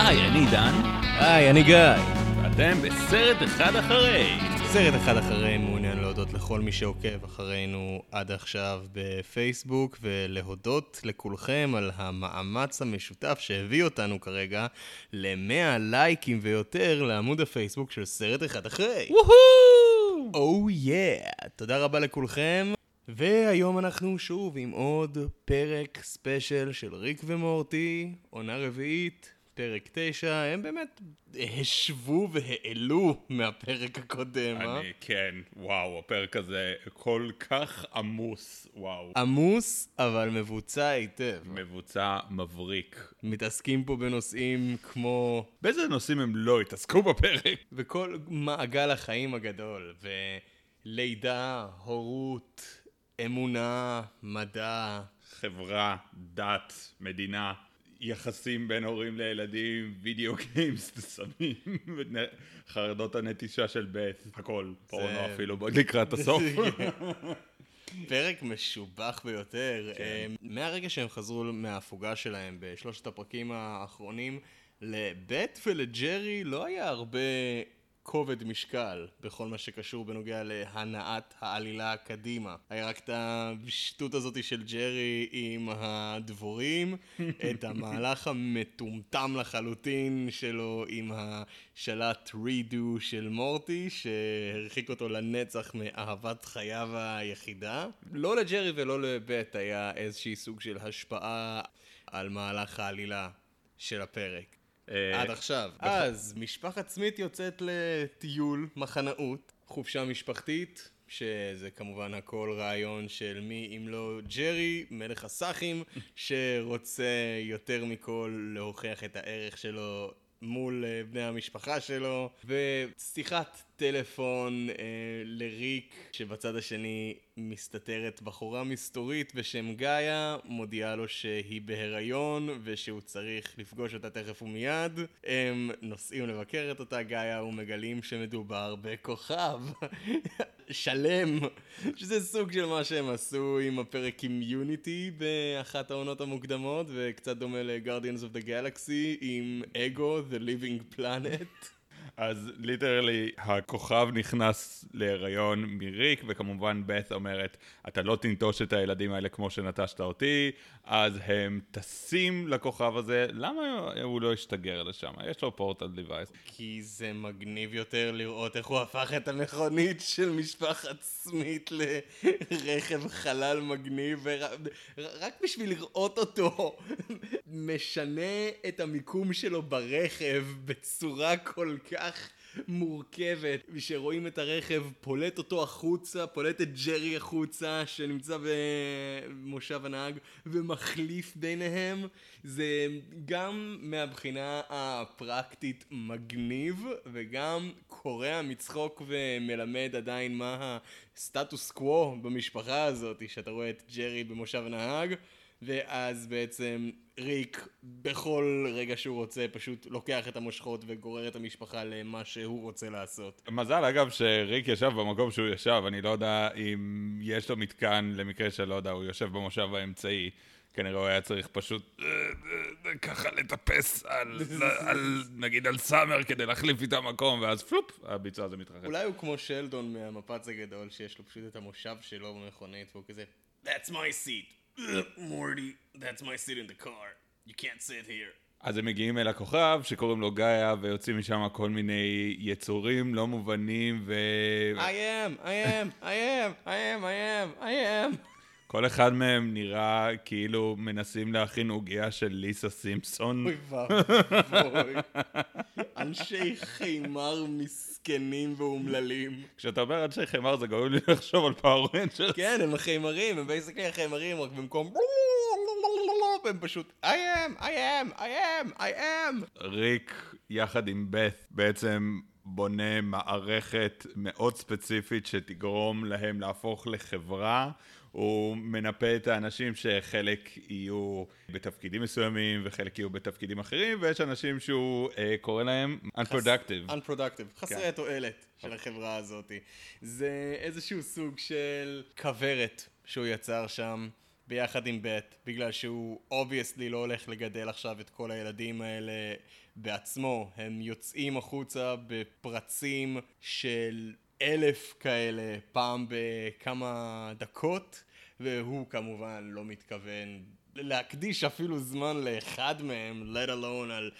היי, אני דן, היי, אני גיא. ואתם בסרט אחד אחרי. סרט אחד אחרי מעוניין להודות לכל מי שעוקב אחרינו עד עכשיו בפייסבוק, ולהודות לכולכם על המאמץ המשותף שהביא אותנו כרגע ל-100 לייקים ויותר לעמוד הפייסבוק של סרט אחד אחרי. וואו! או יא! תודה רבה לכולכם. והיום אנחנו שוב עם עוד פרק ספיישל של ריק ומורטי, עונה רביעית, פרק תשע, הם באמת השוו והעלו מהפרק הקודם, אה? אני, כן, וואו, הפרק הזה כל כך עמוס, וואו. עמוס, אבל מבוצע היטב. מבוצע מבריק. מתעסקים פה בנושאים כמו... באיזה נושאים הם לא התעסקו בפרק? וכל מעגל החיים הגדול, ולידה, הורות, אמונה, מדע, חברה, דת, מדינה, יחסים בין הורים לילדים, וידאו גיימס, סמים, חרדות הנטישה של בית, הכל. פורנו אפילו, בוא לקראת הסוף. פרק משובח ביותר. כן. אה, מהרגע שהם חזרו מההפוגה שלהם בשלושת הפרקים האחרונים, לבית ולג'רי לא היה הרבה כובד משקל בכל מה שקשור בנוגע להנעת העלילה קדימה. היה רק את השטות הזאת של ג'רי עם הדבורים, את המהלך המטומטם לחלוטין שלו עם השלט רידו של מורטי, שהרחיק אותו לנצח מאהבת חייו היחידה. לא לג'רי ולא לבית היה איזשהי סוג של השפעה על מהלך העלילה של הפרק. אה, עד עכשיו. אז משפחת סמית יוצאת לטיול, מחנאות, חופשה משפחתית, שזה כמובן הכל רעיון של מי אם לא ג'רי, מלך הסאחים, שרוצה יותר מכל להוכיח את הערך שלו מול אה, בני המשפחה שלו, ושיחת טלפון אה, לריק, שבצד השני מסתתרת בחורה מסתורית בשם גאיה, מודיעה לו שהיא בהיריון ושהוא צריך לפגוש אותה תכף ומיד. הם נוסעים לבקר את אותה גאיה ומגלים שמדובר בכוכב שלם, שזה סוג של מה שהם עשו עם הפרק עם יוניטי באחת העונות המוקדמות, וקצת דומה ל-Guardians of the Galaxy עם אגו, The Living Planet. אז ליטרלי הכוכב נכנס להיריון מריק וכמובן בת אומרת אתה לא תנטוש את הילדים האלה כמו שנטשת אותי אז הם טסים לכוכב הזה למה הוא לא השתגר לשם? יש לו פורטל דיווייס כי זה מגניב יותר לראות איך הוא הפך את המכונית של משפחת סמית לרכב חלל מגניב, ורק בשביל לראות אותו משנה את המיקום שלו ברכב בצורה כל כך... מורכבת, שרואים את הרכב פולט אותו החוצה, פולט את ג'רי החוצה שנמצא במושב הנהג ומחליף ביניהם. זה גם מהבחינה הפרקטית מגניב וגם קורע מצחוק ומלמד עדיין מה הסטטוס קוו במשפחה הזאת שאתה רואה את ג'רי במושב הנהג. ואז בעצם ריק בכל רגע שהוא רוצה פשוט לוקח את המושכות וגורר את המשפחה למה שהוא רוצה לעשות. מזל אגב שריק ישב במקום שהוא ישב, אני לא יודע אם יש לו מתקן למקרה שלא יודע, הוא יושב במושב האמצעי. כנראה הוא היה צריך פשוט אה, אה, ככה לטפס על, על, נגיד על סאמר כדי להחליף איתה מקום, ואז פלופ, הביצוע הזה מתרחב. אולי הוא כמו שלדון מהמפץ הגדול, שיש לו פשוט את המושב שלו במכונית, והוא כזה, That's my seat. מורטי, that's my seat in the car. You can't sit here. אז הם מגיעים אל הכוכב שקוראים לו גאיה ויוצאים משם כל מיני יצורים לא מובנים ו... I am, I am, I am, I am, I am, I am. כל אחד מהם נראה כאילו מנסים להכין עוגיה של ליסה סימפסון. אוי ואבוי. אנשי חימר מסכנים ואומללים. כשאתה אומר אנשי חימר זה גורם לי לחשוב על Power Rangers. כן, הם החימרים, הם basically החימרים, רק במקום... הם פשוט I am, I am, I am, I am. ריק יחד עם בת' בעצם בונה מערכת מאוד ספציפית שתגרום להם להפוך לחברה. הוא מנפה את האנשים שחלק יהיו בתפקידים מסוימים וחלק יהיו בתפקידים אחרים ויש אנשים שהוא אה, קורא להם unproductive. unproductive, חסרי כן. התועלת של החברה הזאת. זה איזשהו סוג של כוורת שהוא יצר שם. ביחד עם בת', בגלל שהוא obviously לא הולך לגדל עכשיו את כל הילדים האלה בעצמו. הם יוצאים החוצה בפרצים של אלף כאלה פעם בכמה דקות, והוא כמובן לא מתכוון להקדיש אפילו זמן לאחד מהם, let alone על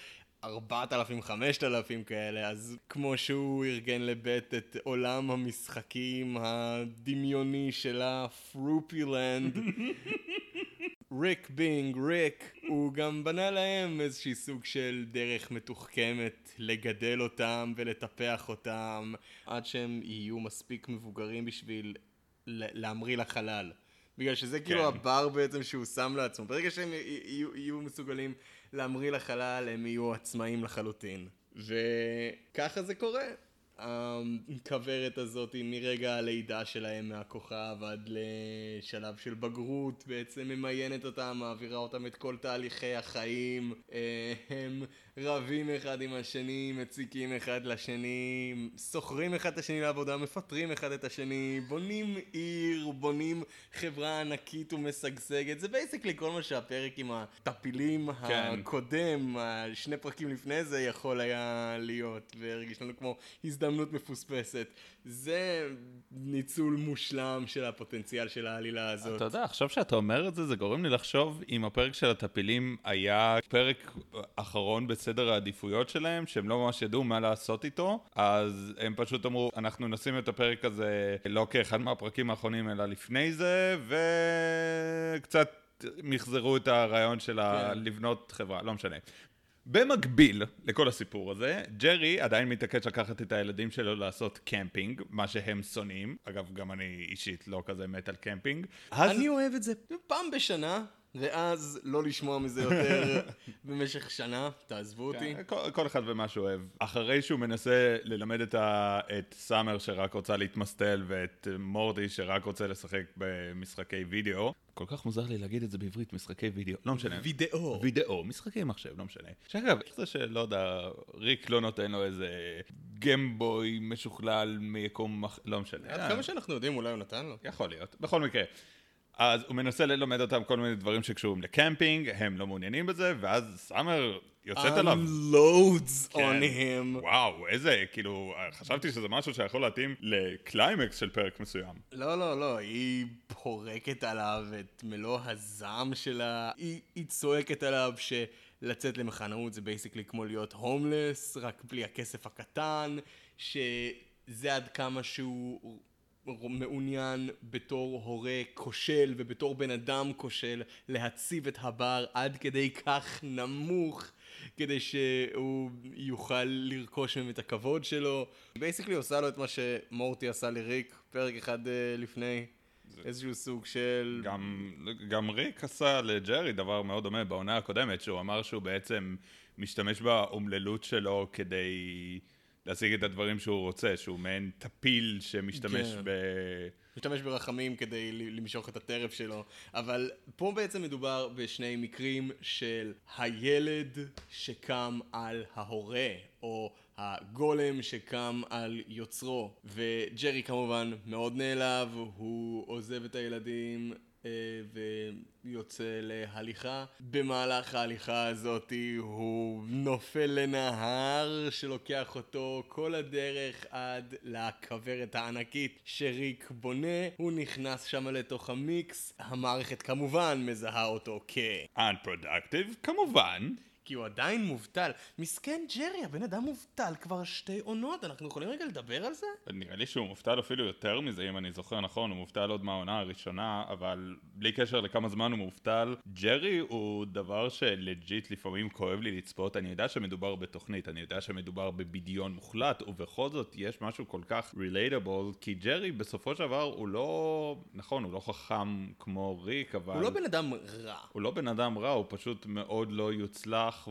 ארבעת אלפים, חמשת אלפים כאלה, אז כמו שהוא ארגן לבת' את עולם המשחקים הדמיוני שלה, פרופילנד, Rick being Rick, הוא גם בנה להם איזשהי סוג של דרך מתוחכמת לגדל אותם ולטפח אותם עד שהם יהיו מספיק מבוגרים בשביל להמריא לחלל. בגלל שזה כאילו כן. הבר בעצם שהוא שם לעצמו. ברגע שהם יהיו, יהיו מסוגלים להמריא לחלל, הם יהיו עצמאים לחלוטין. וככה זה קורה. הכוורת הזאת מרגע הלידה שלהם מהכוכב עד לשלב של בגרות בעצם ממיינת אותם, מעבירה אותם את כל תהליכי החיים. אה, הם רבים אחד עם השני, מציקים אחד לשני, סוחרים אחד את השני לעבודה, מפטרים אחד את השני, בונים עיר, בונים חברה ענקית ומשגשגת, זה בייסקלי כל מה שהפרק עם הטפילים כן. הקודם, שני פרקים לפני זה יכול היה להיות, והרגיש לנו כמו הזדמנות מפוספסת. זה ניצול מושלם של הפוטנציאל של העלילה הזאת. אתה יודע, עכשיו שאתה אומר את זה, זה גורם לי לחשוב אם הפרק של הטפילים היה פרק אחרון בסדר העדיפויות שלהם, שהם לא ממש ידעו מה לעשות איתו, אז הם פשוט אמרו, אנחנו נשים את הפרק הזה לא כאחד מהפרקים האחרונים, אלא לפני זה, וקצת... מחזרו את הרעיון של כן. לבנות חברה, לא משנה. במקביל לכל הסיפור הזה, ג'רי עדיין מתעקש לקחת את הילדים שלו לעשות קמפינג, מה שהם שונאים. אגב, גם אני אישית לא כזה מת על קמפינג. אז... אני אוהב את זה פעם בשנה, ואז לא לשמוע מזה יותר במשך שנה, תעזבו אותי. כן, כל, כל אחד ומה שהוא אוהב. אחרי שהוא מנסה ללמד את, ה, את סאמר שרק רוצה להתמסטל ואת מורטי שרק רוצה לשחק במשחקי וידאו, כל כך מוזר לי להגיד את זה בעברית, משחקי וידאו, לא משנה. וידאו. וידאו, משחקי מחשב, לא משנה. שאגב, זה שלא יודע, ריק לא נותן לו איזה גמבוי משוכלל מיקום, לא משנה. עד כמה שאנחנו יודעים, אולי הוא נתן לו. יכול להיות. בכל מקרה. אז הוא מנסה ללמד אותם כל מיני דברים שקשורים לקמפינג, הם לא מעוניינים בזה, ואז סאמר יוצאת עליו. unloads כן. on him. וואו, איזה, כאילו, חשבתי שזה משהו שיכול להתאים לקליימקס של פרק מסוים. לא, לא, לא, היא פורקת עליו את מלוא הזעם שלה, היא, היא צועקת עליו שלצאת למחנאות זה basically כמו להיות הומלס, רק בלי הכסף הקטן, שזה עד כמה שהוא... מעוניין בתור הורה כושל ובתור בן אדם כושל להציב את ה-bar עד כדי כך נמוך כדי שהוא יוכל לרכוש מהם את הכבוד שלו. basically עושה לו את מה שמורטי עשה לריק פרק אחד uh, לפני. איזשהו סוג של... גם, גם ריק עשה לג'רי דבר מאוד דומה בעונה הקודמת, שהוא אמר שהוא בעצם משתמש באומללות שלו כדי להשיג את הדברים שהוא רוצה, שהוא מעין טפיל שמשתמש כן. ב... משתמש ברחמים כדי למשוך את הטרף שלו, אבל פה בעצם מדובר בשני מקרים של הילד שקם על ההורה, או הגולם שקם על יוצרו, וג'רי כמובן מאוד נעלב, הוא עוזב את הילדים ויוצא להליכה. במהלך ההליכה הזאת הוא נופל לנהר שלוקח אותו כל הדרך עד לכוורת הענקית שריק בונה. הוא נכנס שם לתוך המיקס, המערכת כמובן מזהה אותו כ... unproductive, כמובן. כי הוא עדיין מובטל. מסכן ג'רי, הבן אדם מובטל כבר שתי עונות, אנחנו יכולים רגע לדבר על זה? נראה לי שהוא מובטל אפילו יותר מזה, אם אני זוכר נכון, הוא מובטל עוד מהעונה הראשונה, אבל בלי קשר לכמה זמן הוא מובטל, ג'רי הוא דבר ש-legit לפעמים כואב לי לצפות, אני יודע שמדובר בתוכנית, אני יודע שמדובר בבדיון מוחלט, ובכל זאת יש משהו כל כך relatable, כי ג'רי בסופו של דבר הוא לא, נכון, הוא לא חכם כמו ריק, אבל... הוא לא בן אדם רע. הוא לא בן אדם רע, הוא פשוט מאוד לא יוצלח. נוח,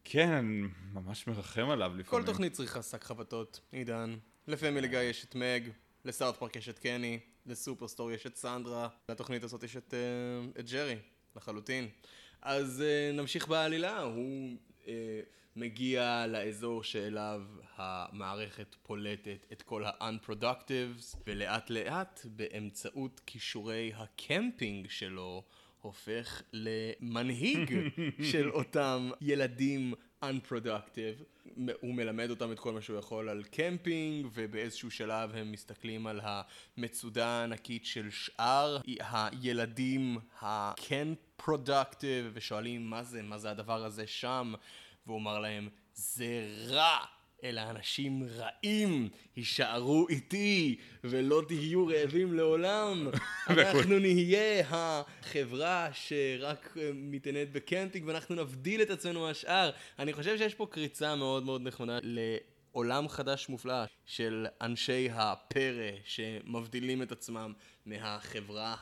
וכן, ממש מרחם עליו לפעמים. כל תוכנית צריכה שק חבטות, עידן. לפמילי גיא יש את מג, לסאות' פארק יש את קני, לסופרסטור יש את סנדרה, לתוכנית הזאת יש את, uh, את ג'רי, לחלוטין. אז uh, נמשיך בעלילה, הוא uh, מגיע לאזור שאליו המערכת פולטת את כל ה-unproductives, ולאט לאט באמצעות כישורי הקמפינג שלו הופך למנהיג של אותם ילדים unproductive. הוא מלמד אותם את כל מה שהוא יכול על קמפינג, ובאיזשהו שלב הם מסתכלים על המצודה הענקית של שאר הילדים הכן productive, ושואלים מה זה, מה זה הדבר הזה שם, והוא אומר להם, זה רע! אלה אנשים רעים, הישארו איתי ולא תהיו רעבים לעולם. אנחנו נהיה החברה שרק אה, מתעניינת בקמפינג ואנחנו נבדיל את עצמנו מהשאר. אני חושב שיש פה קריצה מאוד מאוד נכונה לעולם חדש מופלא של אנשי הפרא שמבדילים את עצמם מהחברה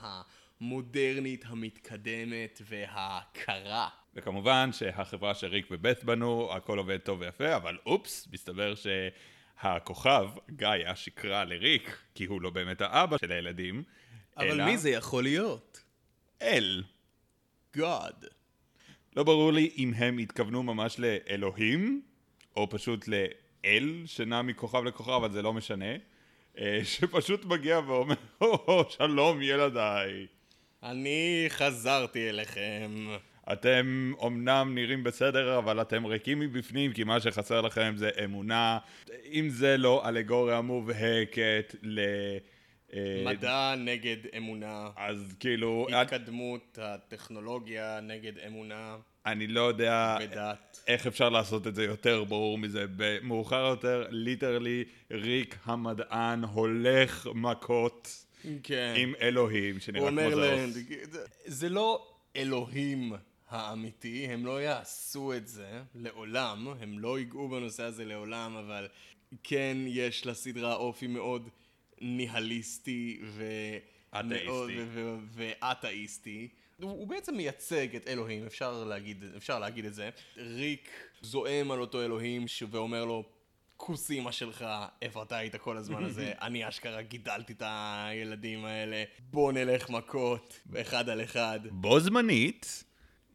המודרנית, המתקדמת והקרה. וכמובן שהחברה שריק ובית בנו, הכל עובד טוב ויפה, אבל אופס, מסתבר שהכוכב, גאיה, שיקרה לריק, כי הוא לא באמת האבא של הילדים, אבל אלא מי זה יכול להיות? אל. God. לא ברור לי אם הם התכוונו ממש לאלוהים, או פשוט לאל שנע מכוכב לכוכב, אבל זה לא משנה, אה, שפשוט מגיע ואומר, שלום ילדיי. אני חזרתי אליכם. אתם אומנם נראים בסדר, אבל אתם ריקים מבפנים, כי מה שחסר לכם זה אמונה. אם זה לא אלגוריה מובהקת ל... אה, מדע נגד אמונה. אז כאילו, התקדמות הטכנולוגיה נגד אמונה אני לא יודע ודת. איך אפשר לעשות את זה יותר ברור מזה. מאוחר יותר, ליטרלי, ריק המדען הולך מכות כן. עם אלוהים, הוא שנראה כמו אומר להם, זוס. זה- זה לא אלוהים האמיתי, הם לא יעשו את זה לעולם, הם לא ייגעו בנושא הזה לעולם, אבל כן יש לסדרה אופי מאוד ניהליסטי. ו- ו- ואתאיסטי. הוא, הוא בעצם מייצג את אלוהים, אפשר להגיד, אפשר להגיד את זה. ריק זועם על אותו אלוהים ש- ואומר לו, כוס אימא שלך, איפה אתה היית כל הזמן הזה? אני אשכרה גידלתי את הילדים האלה, בוא נלך מכות, אחד על אחד. בו זמנית,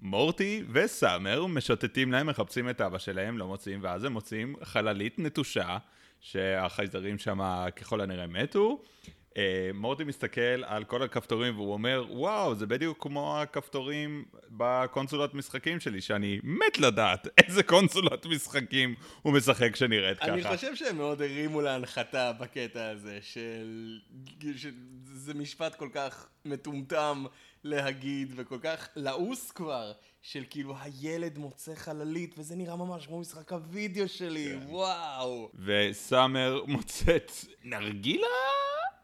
מורטי וסאמר משוטטים להם, מחפשים את אבא שלהם, לא מוצאים, ואז הם מוצאים חללית נטושה, שהחייזרים שם ככל הנראה מתו. אה, מורטי מסתכל על כל הכפתורים והוא אומר, וואו, זה בדיוק כמו הכפתורים בקונסולת משחקים שלי, שאני מת לדעת איזה קונסולת משחקים הוא משחק שנראית ככה. אני חושב שהם מאוד הרימו להנחתה בקטע הזה, של... שזה משפט כל כך מטומטם להגיד, וכל כך לעוס כבר, של כאילו הילד מוצא חללית, וזה נראה ממש כמו משחק הוידאו שלי, וואו. וסאמר מוצאת נרגילה?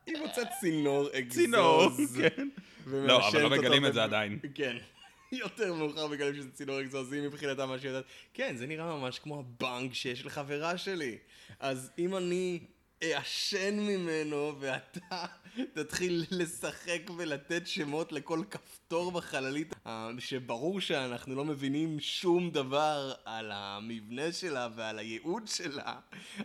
היא מוצאת צינור אגזוז. צינור, כן. לא, אבל לא מגלים את זה עדיין. כן. יותר מאוחר מגלים שזה צינור אגזוזי מבחינתה מה שהיא יודעת. כן, זה נראה ממש כמו הבנק שיש לחברה שלי. אז אם אני אעשן ממנו ואתה תתחיל לשחק ולתת שמות לכל כפתור בחללית, אה, שברור שאנחנו לא מבינים שום דבר על המבנה שלה ועל הייעוד שלה,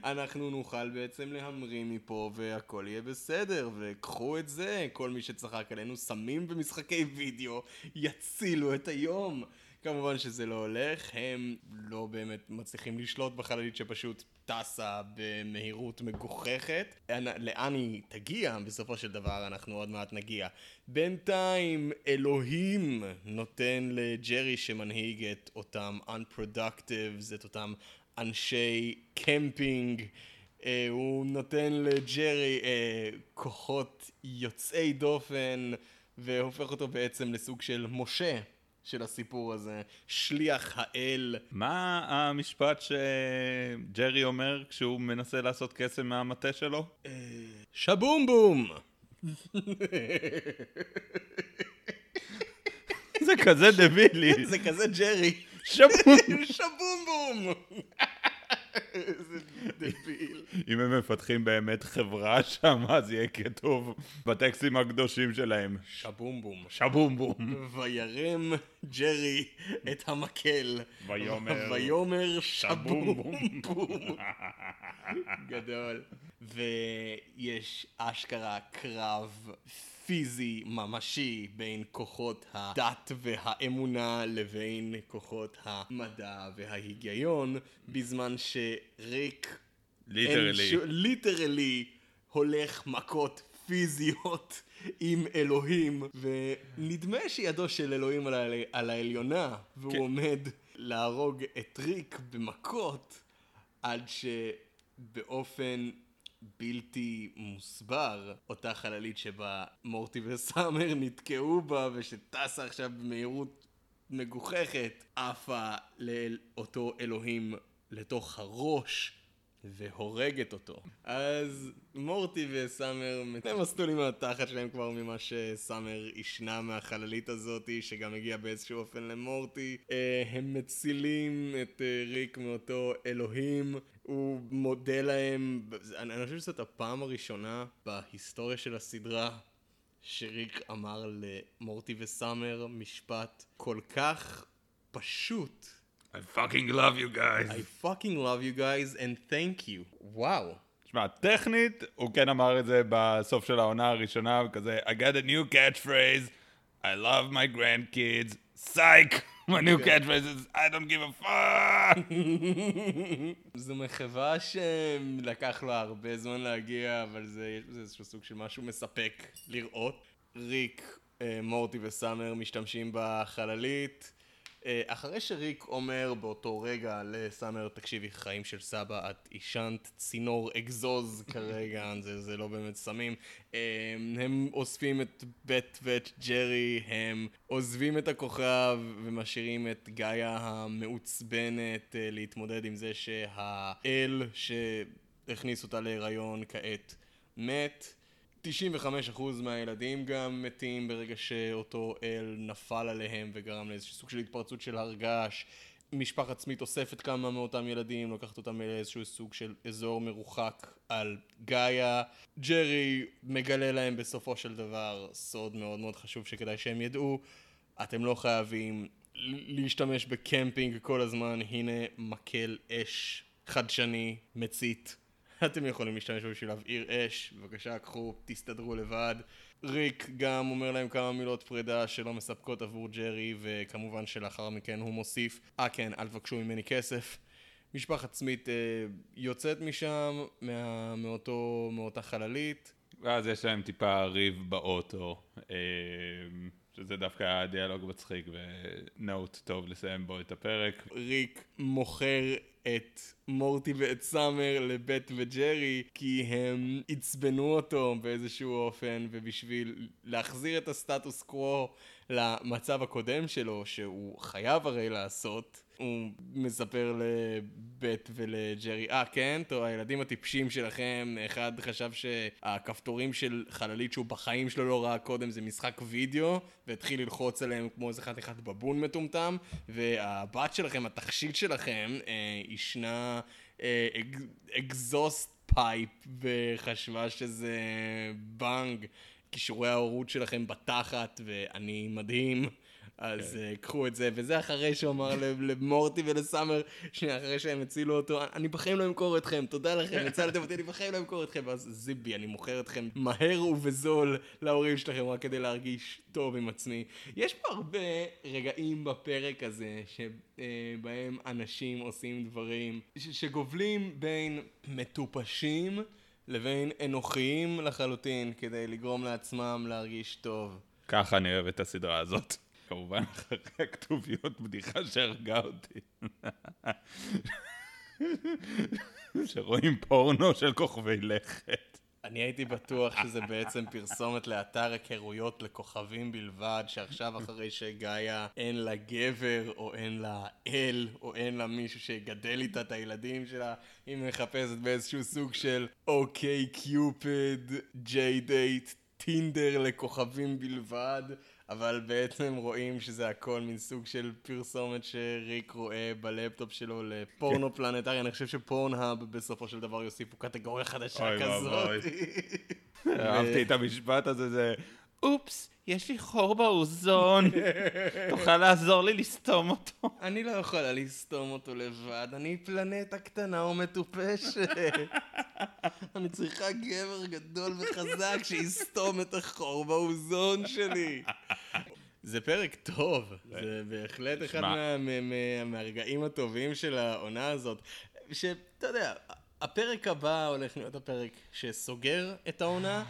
אנחנו נוכל בעצם להמריא מפה והכל יהיה בסדר, וקחו את זה, כל מי שצחק עלינו סמים ומשחקי וידאו יצילו את היום. כמובן שזה לא הולך, הם לא באמת מצליחים לשלוט בחללית שפשוט טסה במהירות מגוחכת. לאן היא תגיע בסופו של דבר אנחנו עוד מעט נגיע. בינתיים אלוהים נותן לג'רי שמנהיג את אותם unproductives, את אותם אנשי קמפינג. אה, הוא נותן לג'רי אה, כוחות יוצאי דופן והופך אותו בעצם לסוג של משה של הסיפור הזה, שליח האל. מה המשפט שג'רי אומר כשהוא מנסה לעשות קסם מהמטה שלו? שבום בום! זה כזה דבילי. זה כזה ג'רי. שבום. שבום בום! איזה דביל. אם הם מפתחים באמת חברה שם, אז יהיה כתוב בטקסטים הקדושים שלהם. שבום בום. שבום בום. וירם ג'רי את המקל. ויאמר, ויאמר שבום שבום בום. גדול. ויש אשכרה קרב פיזי ממשי בין כוחות הדת והאמונה לבין כוחות המדע וההיגיון, בזמן שריק literally. literally הולך מכות פיזיות עם אלוהים, ונדמה שידו של אלוהים על, ה... על העליונה, והוא כן. עומד להרוג את ריק במכות, עד שבאופן בלתי מוסבר, אותה חללית שבה מורטי וסאמר נתקעו בה, ושטסה עכשיו במהירות מגוחכת, עפה לאותו אלוהים לתוך הראש. והורגת אותו. אז מורטי וסאמר, הם מסטולים על התחת שלהם כבר ממה שסאמר ישנה מהחללית הזאת, שגם הגיע באיזשהו אופן למורטי. אה, הם מצילים את אה, ריק מאותו אלוהים. הוא מודה להם, אני אני חושב שזאת הפעם הראשונה בהיסטוריה של הסדרה שריק אמר למורטי וסאמר משפט כל כך פשוט. I fucking love you guys. I fucking love you guys and thank you. וואו. תשמע, טכנית, הוא כן אמר את זה בסוף של העונה הראשונה, כזה, I got a new catchphrase, I love my grandkids, psych! My new catchphrase is, I don't give a fuck! זו מחווה שלקח לה הרבה זמן להגיע, אבל זה, יש בזה איזשהו סוג של משהו מספק לראות. ריק, אה, מורטי וסאמר משתמשים בחללית. אה, אחרי שריק אומר באותו רגע לסאמר, תקשיבי, חיים של סבא, את עישנת צינור אגזוז כרגע, זה, זה לא באמת סמים. אה, הם אוספים את בט ואת ג'רי, הם עוזבים את הכוכב ומשאירים את גאיה המעוצבנת אה, להתמודד עם זה שהאל שהכניס אותה להיריון כעת מת. 95% מהילדים גם מתים ברגע שאותו אל נפל עליהם וגרם לאיזשהו סוג של התפרצות של הר געש. משפחת סמית אוספת כמה מאותם ילדים, לוקחת אותם לאיזשהו סוג של אזור מרוחק על גאיה. ג'רי מגלה להם בסופו של דבר סוד מאוד מאוד חשוב שכדאי שהם ידעו. אתם לא חייבים להשתמש בקמפינג כל הזמן, הנה מקל אש חדשני, מצית. אתם יכולים להשתמש בו בשביל להבעיר אש, בבקשה קחו, תסתדרו לבד. ריק גם אומר להם כמה מילות פרידה שלא מספקות עבור ג'רי, וכמובן שלאחר מכן הוא מוסיף, אה כן, אל תבקשו ממני כסף. משפחת סמית אה, יוצאת משם, מה, מאותו, מאותה חללית. ואז יש להם טיפה ריב באוטו, אה, שזה דווקא היה דיאלוג מצחיק ונוט טוב לסיים בו את הפרק. ריק מוכר את מורטי ואת סאמר לבט וג'רי כי הם עצבנו אותו באיזשהו אופן ובשביל להחזיר את הסטטוס קוו למצב הקודם שלו שהוא חייב הרי לעשות הוא מספר לבט ולג'רי, אה כן? טוב, הילדים הטיפשים שלכם, אחד חשב שהכפתורים של חללית שהוא בחיים שלו לא ראה קודם זה משחק וידאו, והתחיל ללחוץ עליהם כמו איזה חתיכת בבון מטומטם, והבת שלכם, התכשיט שלכם, אה, עישנה אה, אג, pipe, וחשבה שזה באנג. כישורי ההורות שלכם בתחת, ואני מדהים. אז כן. uh, קחו את זה, וזה אחרי שהוא אמר למורטי ולסאמר, שנייה אחרי שהם הצילו אותו, אני בחיים לא אמכור אתכם, תודה לכם, הצלתם אותי, אני בחיים לא אמכור אתכם, ואז זיבי, אני מוכר אתכם מהר ובזול להורים שלכם, רק כדי להרגיש טוב עם עצמי. יש פה הרבה רגעים בפרק הזה, שבהם אנשים עושים דברים שגובלים בין מטופשים לבין אנוכיים לחלוטין, כדי לגרום לעצמם להרגיש טוב. ככה אני אוהב את הסדרה הזאת. כמובן אחרי הכתוביות בדיחה שהרגה אותי. שרואים פורנו של כוכבי לכת. אני הייתי בטוח שזה בעצם פרסומת לאתר היכרויות לכוכבים בלבד, שעכשיו אחרי שגאיה אין לה גבר, או אין לה אל, או אין לה מישהו שיגדל איתה את הילדים שלה, היא מחפשת באיזשהו סוג של אוקיי קיופיד, ג'יי דייט, טינדר לכוכבים בלבד. אבל בעצם רואים שזה הכל מין סוג של פרסומת שריק רואה בלפטופ שלו לפורנו פלנטרי, אני חושב שפורנהאב בסופו של דבר יוסיפו קטגוריה חדשה אוי כזאת. אהבתי את המשפט הזה, זה אופס, יש לי חור באוזון. תוכל לעזור לי לסתום אותו? אני לא יכולה לסתום אותו לבד, אני פלנטה קטנה ומטופשת. אני צריכה גבר גדול וחזק שיסתום את החור באוזון שלי. זה פרק טוב, זה בהחלט אחד שמע. מה- מה- מה- מהרגעים הטובים של העונה הזאת. שאתה יודע, הפרק הבא הולך להיות הפרק שסוגר את העונה,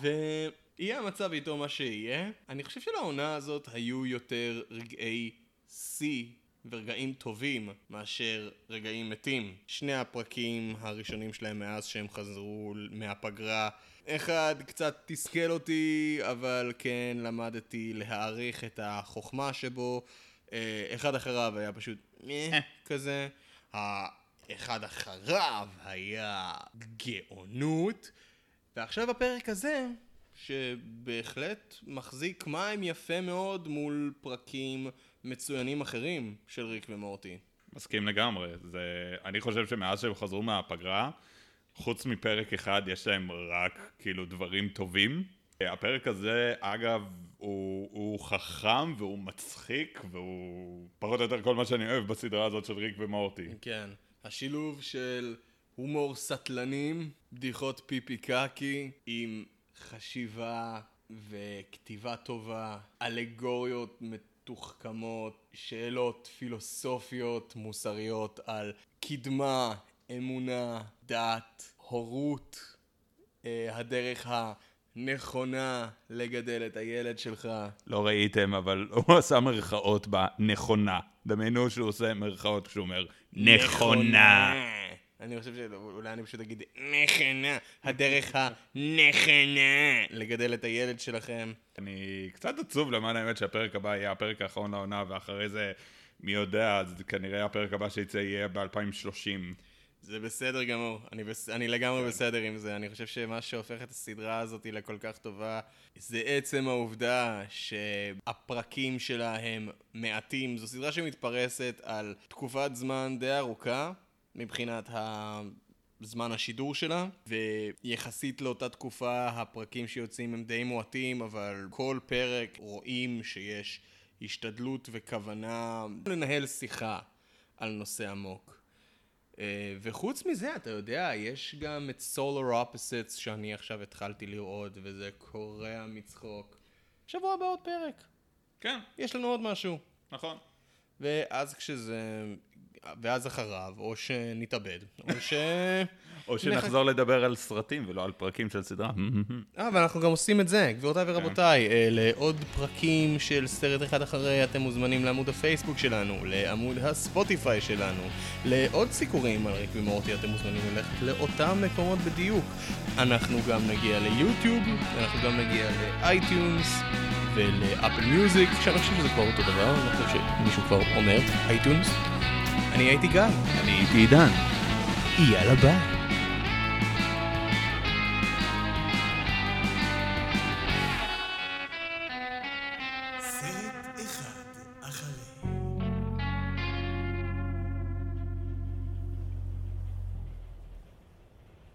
ויהיה המצב איתו מה שיהיה. אני חושב שלעונה הזאת היו יותר רגעי שיא ורגעים טובים מאשר רגעים מתים. שני הפרקים הראשונים שלהם מאז שהם חזרו מהפגרה. אחד קצת תסכל אותי, אבל כן למדתי להעריך את החוכמה שבו. אה, אחד אחריו היה פשוט אה, כזה. האחד אחריו היה גאונות. ועכשיו הפרק הזה, שבהחלט מחזיק מים יפה מאוד מול פרקים מצוינים אחרים של ריק ומורטי. מסכים לגמרי. זה... אני חושב שמאז שהם חזרו מהפגרה, חוץ מפרק אחד, יש להם רק כאילו דברים טובים. הפרק הזה, אגב, הוא, הוא חכם והוא מצחיק, והוא פחות או יותר כל מה שאני אוהב בסדרה הזאת של ריק ומורטי. כן. השילוב של הומור סטלנים, בדיחות פיפי קקי, עם חשיבה וכתיבה טובה, אלגוריות מתוחכמות, שאלות פילוסופיות מוסריות על קדמה, אמונה, דת, הורות, אה, הדרך הנכונה לגדל את הילד שלך. לא ראיתם, אבל הוא עשה מרכאות בנכונה. דמיינו שהוא עושה מרכאות כשהוא אומר נכונה. אני חושב שאולי אני פשוט אגיד נכונה, הדרך הנכונה לגדל את הילד שלכם. אני קצת עצוב למען האמת שהפרק הבא יהיה הפרק האחרון לעונה, ואחרי זה, מי יודע, אז כנראה הפרק הבא שיצא יהיה ב-2030. זה בסדר גמור, אני, בס... אני לגמרי בסדר עם זה. אני חושב שמה שהופך את הסדרה הזאת לכל כך טובה, זה עצם העובדה שהפרקים שלה הם מעטים. זו סדרה שמתפרסת על תקופת זמן די ארוכה, מבחינת זמן השידור שלה, ויחסית לאותה תקופה הפרקים שיוצאים הם די מועטים, אבל כל פרק רואים שיש השתדלות וכוונה לנהל שיחה על נושא עמוק. אה, וחוץ מזה, אתה יודע, יש גם את Solar Opposites שאני עכשיו התחלתי לראות, וזה קורע מצחוק. שבוע הבא עוד פרק. כן, יש לנו עוד משהו. נכון. ואז כשזה... ואז אחריו, או שנתאבד, או ש... או שנחזור לדבר על סרטים ולא על פרקים של סדרה. אה, ואנחנו גם עושים את זה, גבירותיי ורבותיי, אה, לעוד פרקים של סרט אחד אחרי אתם מוזמנים לעמוד הפייסבוק שלנו, לעמוד הספוטיפיי שלנו, לעוד סיקורים על ריק ומורטי אתם מוזמנים ללכת לאותם מקומות בדיוק. אנחנו גם נגיע ליוטיוב, אנחנו גם נגיע לאייטיונס ולאפל מיוזיק, שאני חושב שזה כבר אותו דבר, אני חושב שמישהו כבר אומר אייטיונס. אני הייתי גיא, אני הייתי עידן. יאללה ביי.